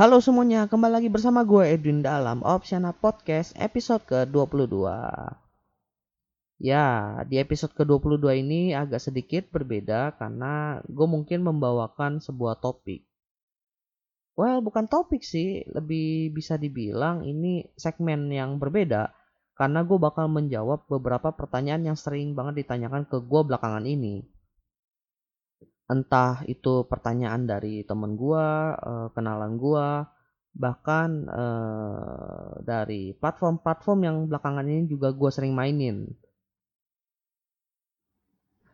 Halo semuanya, kembali lagi bersama gue Edwin dalam Opsiana Podcast episode ke-22. Ya, di episode ke-22 ini agak sedikit berbeda karena gue mungkin membawakan sebuah topik. Well, bukan topik sih, lebih bisa dibilang ini segmen yang berbeda karena gue bakal menjawab beberapa pertanyaan yang sering banget ditanyakan ke gue belakangan ini entah itu pertanyaan dari temen gua, uh, kenalan gua, bahkan uh, dari platform-platform yang belakangan ini juga gua sering mainin.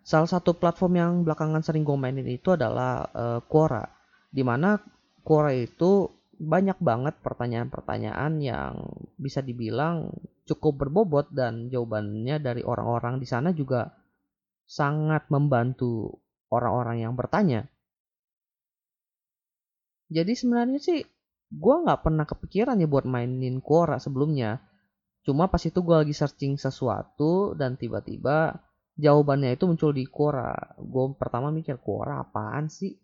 Salah satu platform yang belakangan sering gue mainin itu adalah uh, Quora, di mana Quora itu banyak banget pertanyaan-pertanyaan yang bisa dibilang cukup berbobot dan jawabannya dari orang-orang di sana juga sangat membantu orang-orang yang bertanya. Jadi sebenarnya sih gue nggak pernah kepikiran ya buat mainin Quora sebelumnya. Cuma pas itu gue lagi searching sesuatu dan tiba-tiba jawabannya itu muncul di Quora. Gue pertama mikir Quora apaan sih?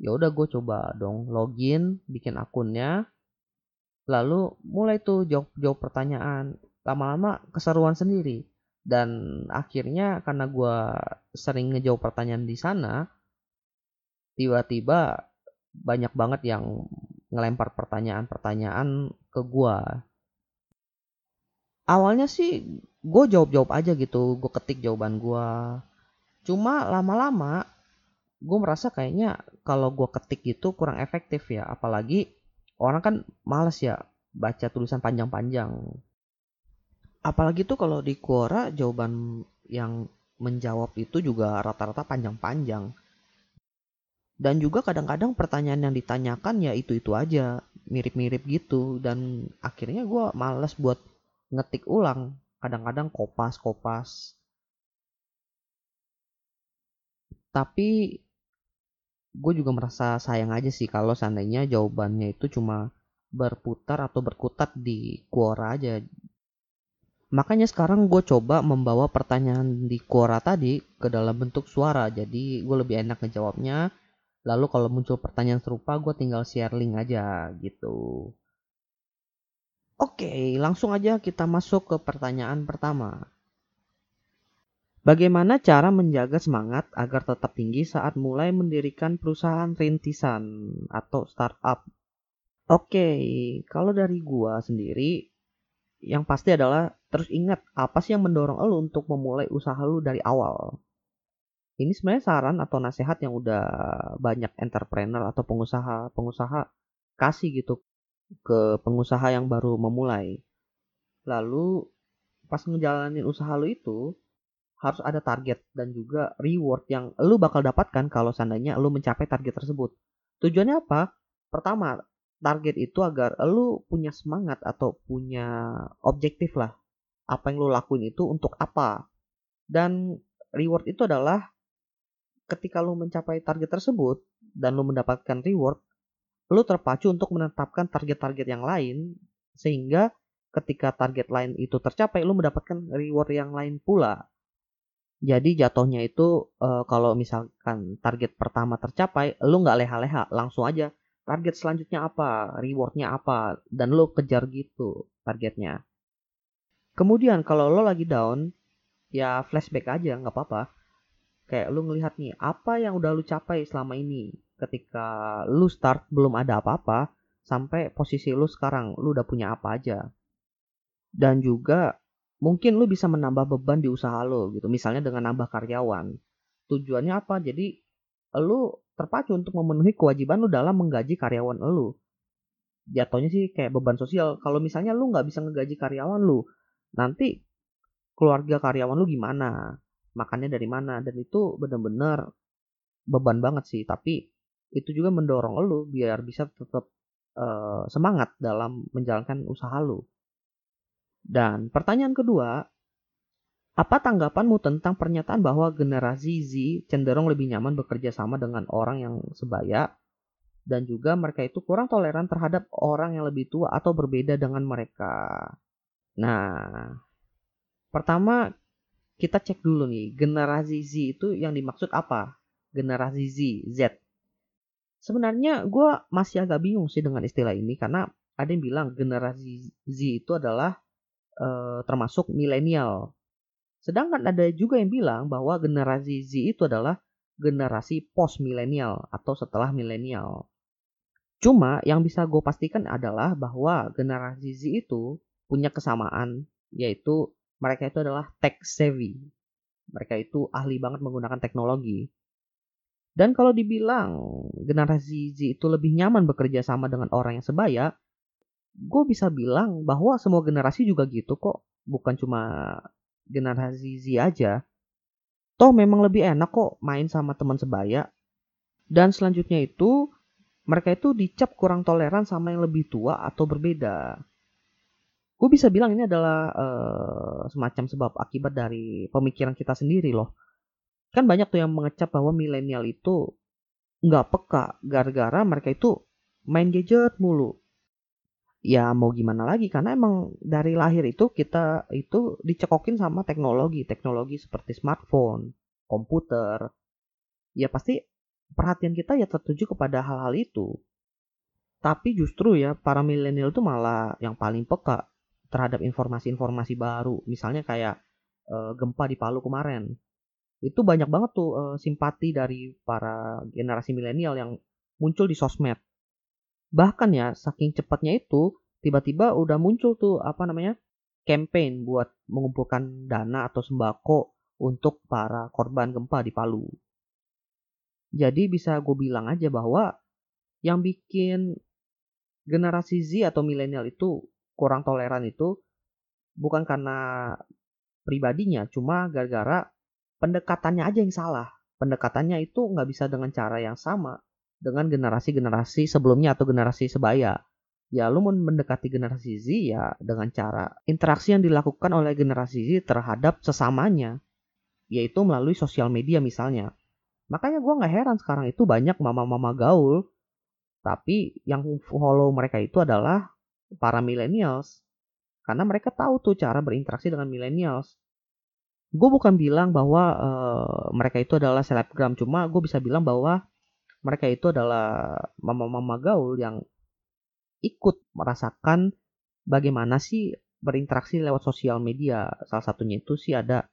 Ya udah gue coba dong login, bikin akunnya. Lalu mulai tuh jawab jawab pertanyaan. Lama-lama keseruan sendiri dan akhirnya karena gue sering ngejawab pertanyaan di sana tiba-tiba banyak banget yang ngelempar pertanyaan-pertanyaan ke gue awalnya sih gue jawab-jawab aja gitu gue ketik jawaban gue cuma lama-lama gue merasa kayaknya kalau gue ketik itu kurang efektif ya. Apalagi orang kan males ya baca tulisan panjang-panjang apalagi tuh kalau di Quora jawaban yang menjawab itu juga rata-rata panjang-panjang. Dan juga kadang-kadang pertanyaan yang ditanyakan ya itu-itu aja, mirip-mirip gitu. Dan akhirnya gue males buat ngetik ulang. Kadang-kadang kopas-kopas. Tapi gue juga merasa sayang aja sih kalau seandainya jawabannya itu cuma berputar atau berkutat di Quora aja Makanya sekarang gue coba membawa pertanyaan di Quora tadi ke dalam bentuk suara. Jadi gue lebih enak ngejawabnya. Lalu kalau muncul pertanyaan serupa gue tinggal share link aja gitu. Oke, langsung aja kita masuk ke pertanyaan pertama. Bagaimana cara menjaga semangat agar tetap tinggi saat mulai mendirikan perusahaan rintisan atau startup? Oke, kalau dari gua sendiri yang pasti adalah terus ingat apa sih yang mendorong lo untuk memulai usaha lo dari awal. Ini sebenarnya saran atau nasihat yang udah banyak entrepreneur atau pengusaha-pengusaha kasih gitu ke pengusaha yang baru memulai. Lalu pas ngejalanin usaha lo itu harus ada target dan juga reward yang lo bakal dapatkan kalau seandainya lo mencapai target tersebut. Tujuannya apa? Pertama, target itu agar lu punya semangat atau punya objektif lah apa yang lu lakuin itu untuk apa. Dan reward itu adalah ketika lu mencapai target tersebut dan lu mendapatkan reward lu terpacu untuk menetapkan target-target yang lain sehingga ketika target lain itu tercapai lu mendapatkan reward yang lain pula. Jadi jatuhnya itu uh, kalau misalkan target pertama tercapai lu nggak leha-leha langsung aja target selanjutnya apa, rewardnya apa, dan lo kejar gitu targetnya. Kemudian kalau lo lagi down, ya flashback aja nggak apa-apa. Kayak lo ngelihat nih apa yang udah lo capai selama ini. Ketika lo start belum ada apa-apa, sampai posisi lo sekarang lo udah punya apa aja. Dan juga mungkin lo bisa menambah beban di usaha lo gitu. Misalnya dengan nambah karyawan. Tujuannya apa? Jadi lo terpacu untuk memenuhi kewajiban lu dalam menggaji karyawan lu. Jatuhnya sih kayak beban sosial. Kalau misalnya lu nggak bisa ngegaji karyawan lu, nanti keluarga karyawan lu gimana? Makannya dari mana? Dan itu bener-bener beban banget sih tapi itu juga mendorong lu biar bisa tetap uh, semangat dalam menjalankan usaha lu dan pertanyaan kedua apa tanggapanmu tentang pernyataan bahwa generasi Z cenderung lebih nyaman bekerja sama dengan orang yang sebaya dan juga mereka itu kurang toleran terhadap orang yang lebih tua atau berbeda dengan mereka. Nah, pertama kita cek dulu nih, generasi Z itu yang dimaksud apa? Generasi Z, Z. Sebenarnya gue masih agak bingung sih dengan istilah ini karena ada yang bilang generasi Z itu adalah uh, termasuk milenial. Sedangkan ada juga yang bilang bahwa generasi Z itu adalah generasi post milenial atau setelah milenial. Cuma yang bisa gue pastikan adalah bahwa generasi Z itu punya kesamaan yaitu mereka itu adalah tech savvy. Mereka itu ahli banget menggunakan teknologi. Dan kalau dibilang generasi Z itu lebih nyaman bekerja sama dengan orang yang sebaya, gue bisa bilang bahwa semua generasi juga gitu kok. Bukan cuma generasi Z aja. Toh memang lebih enak kok main sama teman sebaya. Dan selanjutnya itu, mereka itu dicap kurang toleran sama yang lebih tua atau berbeda gue bisa bilang ini adalah uh, semacam sebab akibat dari pemikiran kita sendiri loh. Kan banyak tuh yang mengecap bahwa milenial itu nggak peka gara-gara mereka itu main gadget mulu. Ya mau gimana lagi karena emang dari lahir itu kita itu dicekokin sama teknologi, teknologi seperti smartphone, komputer. Ya pasti perhatian kita ya tertuju kepada hal-hal itu. Tapi justru ya para milenial itu malah yang paling peka terhadap informasi-informasi baru. Misalnya kayak uh, gempa di Palu kemarin. Itu banyak banget tuh uh, simpati dari para generasi milenial yang muncul di sosmed. Bahkan ya, saking cepatnya itu, tiba-tiba udah muncul tuh apa namanya? campaign buat mengumpulkan dana atau sembako untuk para korban gempa di Palu. Jadi bisa gue bilang aja bahwa yang bikin generasi Z atau milenial itu kurang toleran itu bukan karena pribadinya, cuma gara-gara pendekatannya aja yang salah. Pendekatannya itu nggak bisa dengan cara yang sama dengan generasi-generasi sebelumnya atau generasi sebaya. Ya lu mau mendekati generasi Z ya dengan cara interaksi yang dilakukan oleh generasi Z terhadap sesamanya. Yaitu melalui sosial media misalnya. Makanya gue nggak heran sekarang itu banyak mama-mama gaul. Tapi yang follow mereka itu adalah para millennials karena mereka tahu tuh cara berinteraksi dengan millennials. Gue bukan bilang bahwa uh, mereka itu adalah selebgram, cuma gue bisa bilang bahwa mereka itu adalah mama-mama gaul yang ikut merasakan bagaimana sih berinteraksi lewat sosial media. Salah satunya itu sih ada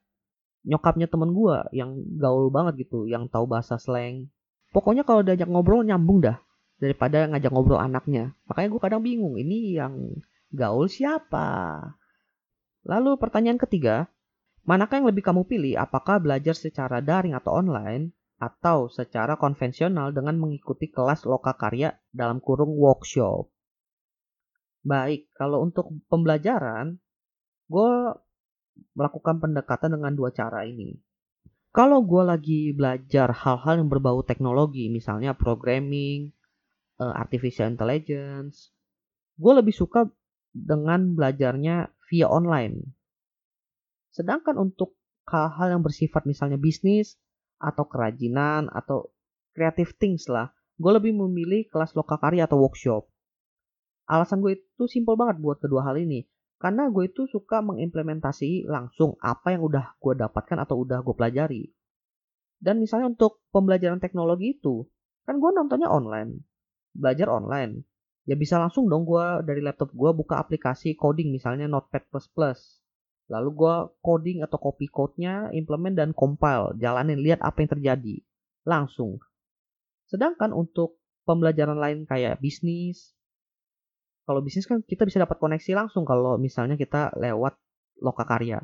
nyokapnya temen gue yang gaul banget gitu, yang tahu bahasa slang. Pokoknya kalau diajak ngobrol nyambung dah daripada ngajak ngobrol anaknya. Makanya gue kadang bingung, ini yang gaul siapa? Lalu pertanyaan ketiga, manakah yang lebih kamu pilih? Apakah belajar secara daring atau online? Atau secara konvensional dengan mengikuti kelas lokakarya dalam kurung workshop? Baik, kalau untuk pembelajaran, gue melakukan pendekatan dengan dua cara ini. Kalau gue lagi belajar hal-hal yang berbau teknologi, misalnya programming, uh, artificial intelligence. Gue lebih suka dengan belajarnya via online. Sedangkan untuk hal-hal yang bersifat misalnya bisnis atau kerajinan atau creative things lah, gue lebih memilih kelas lokakarya atau workshop. Alasan gue itu simpel banget buat kedua hal ini. Karena gue itu suka mengimplementasi langsung apa yang udah gue dapatkan atau udah gue pelajari. Dan misalnya untuk pembelajaran teknologi itu, kan gue nontonnya online belajar online ya bisa langsung dong gue dari laptop gue buka aplikasi coding misalnya Notepad++. Lalu gue coding atau copy code-nya, implement dan compile, jalanin lihat apa yang terjadi. Langsung. Sedangkan untuk pembelajaran lain kayak bisnis, kalau bisnis kan kita bisa dapat koneksi langsung kalau misalnya kita lewat lokakarya.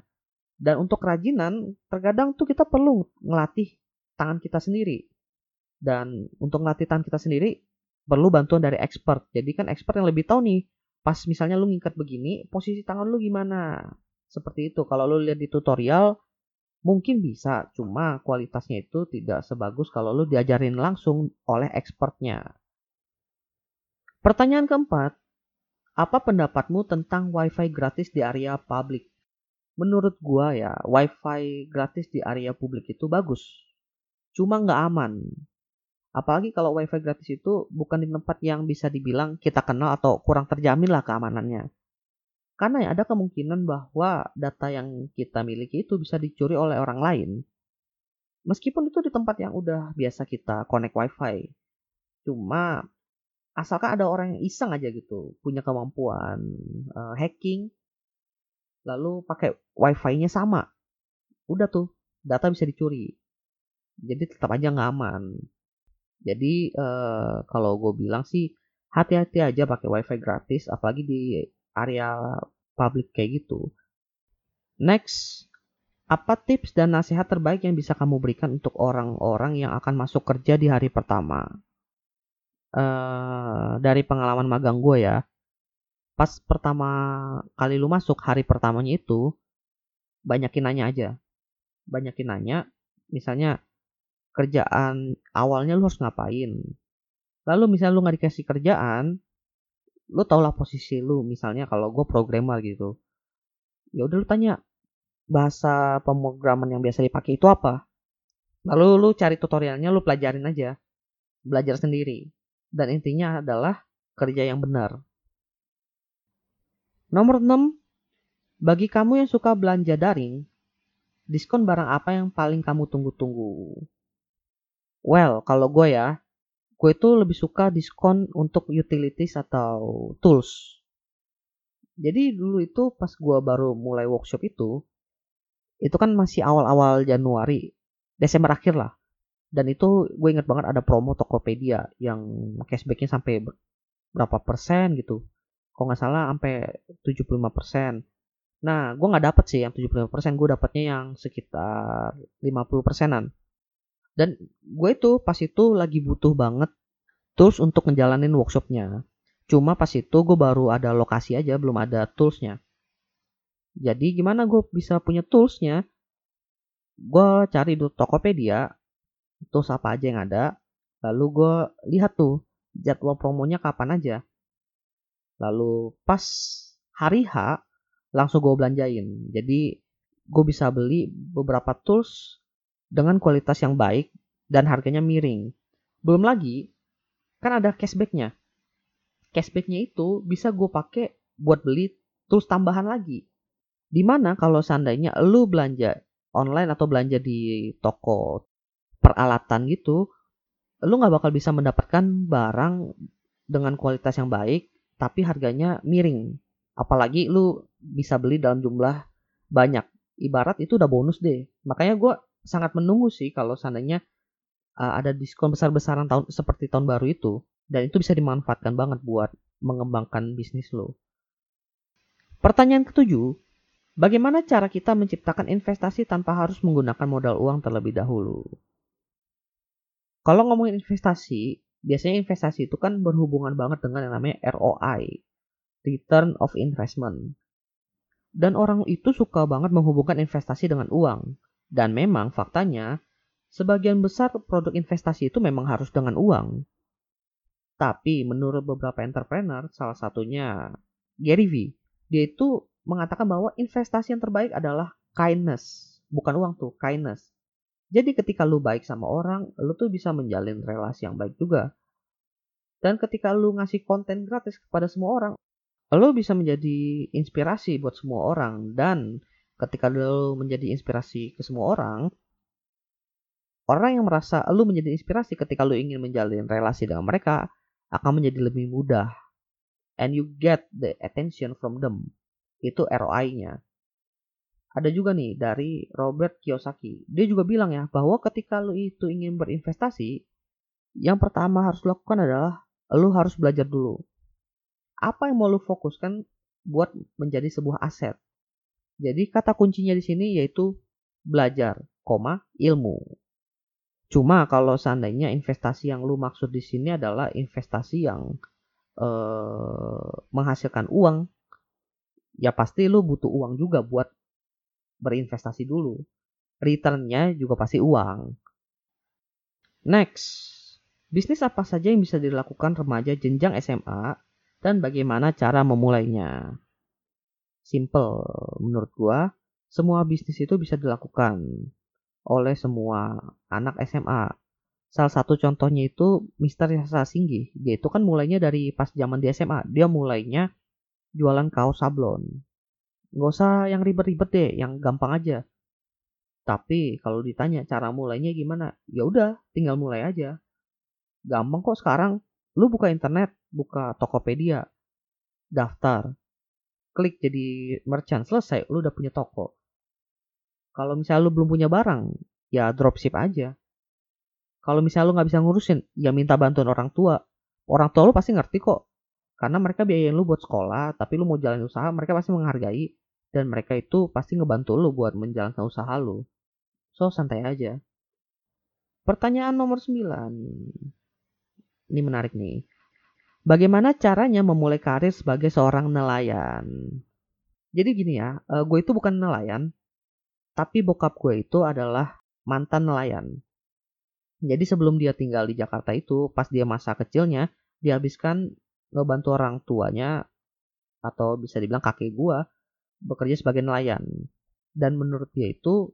Dan untuk kerajinan, terkadang tuh kita perlu ngelatih tangan kita sendiri. Dan untuk ngelatih tangan kita sendiri, perlu bantuan dari expert. Jadi kan expert yang lebih tahu nih, pas misalnya lu ngikat begini, posisi tangan lu gimana? Seperti itu. Kalau lu lihat di tutorial, Mungkin bisa, cuma kualitasnya itu tidak sebagus kalau lu diajarin langsung oleh expertnya. Pertanyaan keempat, apa pendapatmu tentang WiFi gratis di area publik? Menurut gua ya, WiFi gratis di area publik itu bagus. Cuma nggak aman. Apalagi kalau WiFi gratis itu bukan di tempat yang bisa dibilang kita kenal atau kurang terjamin lah keamanannya. Karena ya ada kemungkinan bahwa data yang kita miliki itu bisa dicuri oleh orang lain. Meskipun itu di tempat yang udah biasa kita connect wifi. Cuma asalkan ada orang yang iseng aja gitu, punya kemampuan uh, hacking, lalu pakai wifi-nya sama. Udah tuh, data bisa dicuri. Jadi tetap aja nggak aman. Jadi uh, kalau gue bilang sih hati-hati aja pakai wifi gratis, apalagi di area publik kayak gitu. Next, apa tips dan nasihat terbaik yang bisa kamu berikan untuk orang-orang yang akan masuk kerja di hari pertama? Uh, dari pengalaman magang gue ya, pas pertama kali lu masuk hari pertamanya itu, banyakin nanya aja. Banyakin nanya, misalnya kerjaan awalnya lu harus ngapain. Lalu misalnya lu nggak dikasih kerjaan, lu tau lah posisi lu misalnya kalau gue programmer gitu. Ya udah lu tanya bahasa pemrograman yang biasa dipakai itu apa? Lalu lu cari tutorialnya lu pelajarin aja. Belajar sendiri. Dan intinya adalah kerja yang benar. Nomor 6 bagi kamu yang suka belanja daring diskon barang apa yang paling kamu tunggu-tunggu? Well kalau gue ya gue itu lebih suka diskon untuk utilities atau tools. Jadi dulu itu pas gue baru mulai workshop itu, itu kan masih awal-awal Januari, Desember akhir lah. Dan itu gue inget banget ada promo Tokopedia yang cashbacknya sampai berapa persen gitu. Kalau nggak salah sampai 75 persen. Nah, gue nggak dapet sih yang 75 persen, gue dapetnya yang sekitar 50 persenan. Dan gue itu pas itu lagi butuh banget tools untuk ngejalanin workshopnya. Cuma pas itu gue baru ada lokasi aja, belum ada toolsnya. Jadi gimana gue bisa punya toolsnya? Gue cari di Tokopedia, tools apa aja yang ada. Lalu gue lihat tuh jadwal promonya kapan aja. Lalu pas hari H langsung gue belanjain. Jadi gue bisa beli beberapa tools dengan kualitas yang baik dan harganya miring. Belum lagi, kan ada cashbacknya. Cashbacknya itu bisa gue pakai buat beli tools tambahan lagi. Di mana kalau seandainya lu belanja online atau belanja di toko peralatan gitu, lu nggak bakal bisa mendapatkan barang dengan kualitas yang baik, tapi harganya miring. Apalagi lu bisa beli dalam jumlah banyak. Ibarat itu udah bonus deh. Makanya gue sangat menunggu sih kalau seandainya uh, ada diskon besar-besaran tahun seperti tahun baru itu dan itu bisa dimanfaatkan banget buat mengembangkan bisnis lo. Pertanyaan ketujuh, bagaimana cara kita menciptakan investasi tanpa harus menggunakan modal uang terlebih dahulu? Kalau ngomongin investasi, biasanya investasi itu kan berhubungan banget dengan yang namanya ROI, Return of Investment. Dan orang itu suka banget menghubungkan investasi dengan uang. Dan memang faktanya, sebagian besar produk investasi itu memang harus dengan uang. Tapi menurut beberapa entrepreneur, salah satunya Gary V, dia itu mengatakan bahwa investasi yang terbaik adalah kindness. Bukan uang tuh, kindness. Jadi ketika lu baik sama orang, lu tuh bisa menjalin relasi yang baik juga. Dan ketika lu ngasih konten gratis kepada semua orang, lu bisa menjadi inspirasi buat semua orang. Dan ketika lu menjadi inspirasi ke semua orang, orang yang merasa lu menjadi inspirasi ketika lu ingin menjalin relasi dengan mereka akan menjadi lebih mudah. And you get the attention from them. Itu ROI-nya. Ada juga nih dari Robert Kiyosaki. Dia juga bilang ya bahwa ketika lu itu ingin berinvestasi, yang pertama harus lakukan adalah lu harus belajar dulu. Apa yang mau lu fokuskan buat menjadi sebuah aset? Jadi kata kuncinya di sini yaitu belajar, koma, ilmu. Cuma kalau seandainya investasi yang lu maksud di sini adalah investasi yang eh, menghasilkan uang, ya pasti lu butuh uang juga buat berinvestasi dulu. returnnya juga pasti uang. Next, bisnis apa saja yang bisa dilakukan remaja jenjang SMA dan bagaimana cara memulainya? Simple, menurut gua, semua bisnis itu bisa dilakukan oleh semua anak SMA. Salah satu contohnya itu Mister Yasa Singgi. Dia itu kan mulainya dari pas zaman di SMA. Dia mulainya jualan kaos sablon. Nggak usah yang ribet-ribet deh, yang gampang aja. Tapi kalau ditanya cara mulainya gimana, ya udah tinggal mulai aja. Gampang kok sekarang. Lu buka internet, buka Tokopedia, daftar, klik jadi merchant, selesai, lu udah punya toko. Kalau misalnya lu belum punya barang, ya dropship aja. Kalau misalnya lu nggak bisa ngurusin, ya minta bantuan orang tua. Orang tua lu pasti ngerti kok. Karena mereka biayain lu buat sekolah, tapi lu mau jalan usaha, mereka pasti menghargai. Dan mereka itu pasti ngebantu lu buat menjalankan usaha lu. So, santai aja. Pertanyaan nomor 9. Ini menarik nih. Bagaimana caranya memulai karir sebagai seorang nelayan? Jadi gini ya, uh, gue itu bukan nelayan, tapi bokap gue itu adalah mantan nelayan. Jadi sebelum dia tinggal di Jakarta itu, pas dia masa kecilnya, dihabiskan ngebantu orang tuanya, atau bisa dibilang kakek gue, bekerja sebagai nelayan. Dan menurut dia itu,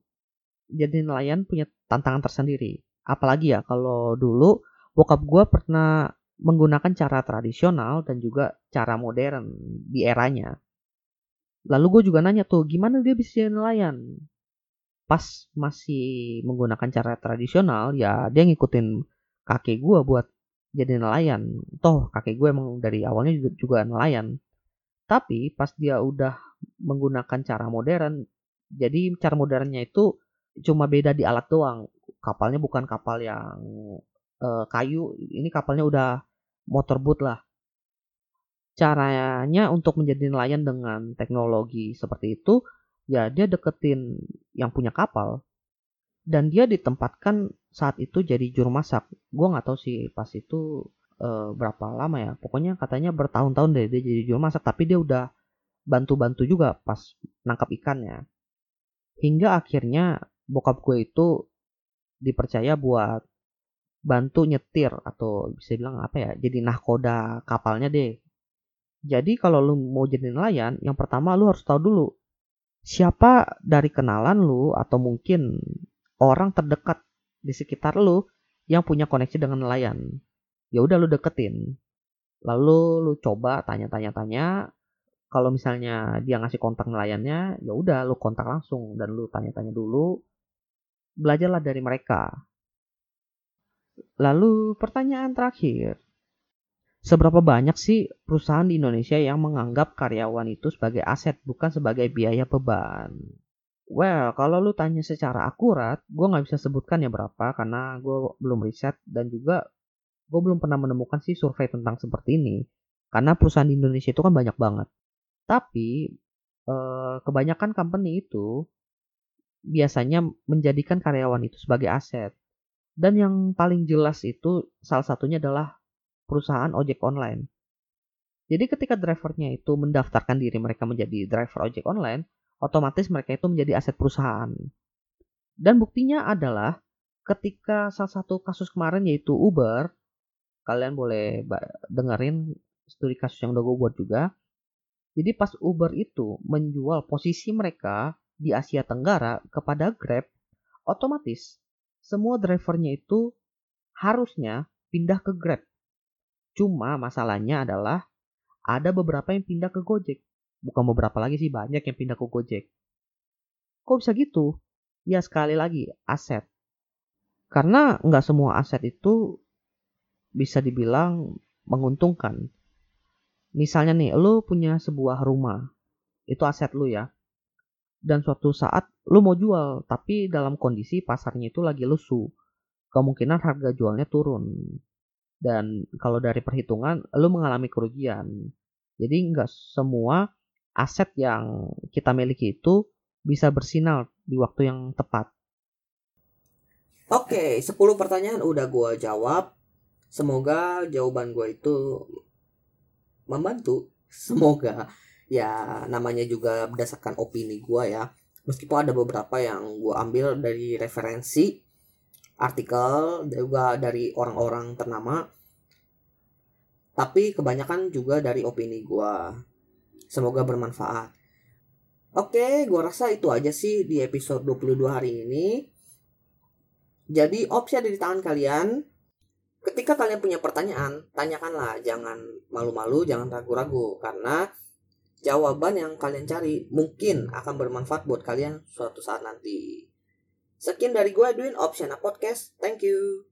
jadi nelayan punya tantangan tersendiri. Apalagi ya kalau dulu bokap gue pernah menggunakan cara tradisional dan juga cara modern di eranya. Lalu gue juga nanya tuh, gimana dia bisa jadi nelayan? Pas masih menggunakan cara tradisional, ya dia ngikutin kakek gue buat jadi nelayan. Toh kakek gue emang dari awalnya juga, juga nelayan. Tapi pas dia udah menggunakan cara modern, jadi cara modernnya itu cuma beda di alat doang. Kapalnya bukan kapal yang uh, kayu, ini kapalnya udah motorboat lah. Caranya untuk menjadi nelayan dengan teknologi seperti itu, ya dia deketin yang punya kapal dan dia ditempatkan saat itu jadi juru masak. Gue nggak tahu sih pas itu uh, berapa lama ya. Pokoknya katanya bertahun-tahun deh dia jadi juru masak, tapi dia udah bantu-bantu juga pas nangkap ikannya. Hingga akhirnya bokap gue itu dipercaya buat bantu nyetir atau bisa bilang apa ya jadi nahkoda kapalnya deh. Jadi kalau lu mau jadi nelayan yang pertama lu harus tahu dulu siapa dari kenalan lu atau mungkin orang terdekat di sekitar lu yang punya koneksi dengan nelayan. Ya udah lu deketin. Lalu lu coba tanya-tanya-tanya kalau misalnya dia ngasih kontak nelayannya ya udah lu kontak langsung dan lu tanya-tanya dulu. Belajarlah dari mereka. Lalu pertanyaan terakhir, seberapa banyak sih perusahaan di Indonesia yang menganggap karyawan itu sebagai aset bukan sebagai biaya beban? Well, kalau lu tanya secara akurat, gue nggak bisa sebutkan ya berapa karena gue belum riset dan juga gue belum pernah menemukan sih survei tentang seperti ini. Karena perusahaan di Indonesia itu kan banyak banget. Tapi eh, kebanyakan company itu biasanya menjadikan karyawan itu sebagai aset. Dan yang paling jelas itu salah satunya adalah perusahaan ojek online. Jadi ketika drivernya itu mendaftarkan diri mereka menjadi driver ojek online, otomatis mereka itu menjadi aset perusahaan. Dan buktinya adalah ketika salah satu kasus kemarin yaitu Uber, kalian boleh dengerin studi kasus yang udah gue buat juga. Jadi pas Uber itu menjual posisi mereka di Asia Tenggara kepada Grab, otomatis semua drivernya itu harusnya pindah ke Grab. Cuma masalahnya adalah ada beberapa yang pindah ke Gojek. Bukan beberapa lagi sih, banyak yang pindah ke Gojek. Kok bisa gitu? Ya sekali lagi, aset. Karena nggak semua aset itu bisa dibilang menguntungkan. Misalnya nih, lo punya sebuah rumah. Itu aset lo ya dan suatu saat lu mau jual tapi dalam kondisi pasarnya itu lagi lesu. Kemungkinan harga jualnya turun. Dan kalau dari perhitungan lu mengalami kerugian. Jadi nggak semua aset yang kita miliki itu bisa bersinar di waktu yang tepat. Oke, 10 pertanyaan udah gue jawab. Semoga jawaban gue itu membantu. Semoga ya namanya juga berdasarkan opini gue ya. Meskipun ada beberapa yang gue ambil dari referensi artikel juga dari orang-orang ternama tapi kebanyakan juga dari opini gue semoga bermanfaat. Oke gue rasa itu aja sih di episode 22 hari ini. Jadi opsi ada di tangan kalian. Ketika kalian punya pertanyaan tanyakanlah. Jangan malu-malu jangan ragu-ragu. Karena jawaban yang kalian cari mungkin akan bermanfaat buat kalian suatu saat nanti. Sekian dari gue Edwin Opsiana Podcast. Thank you.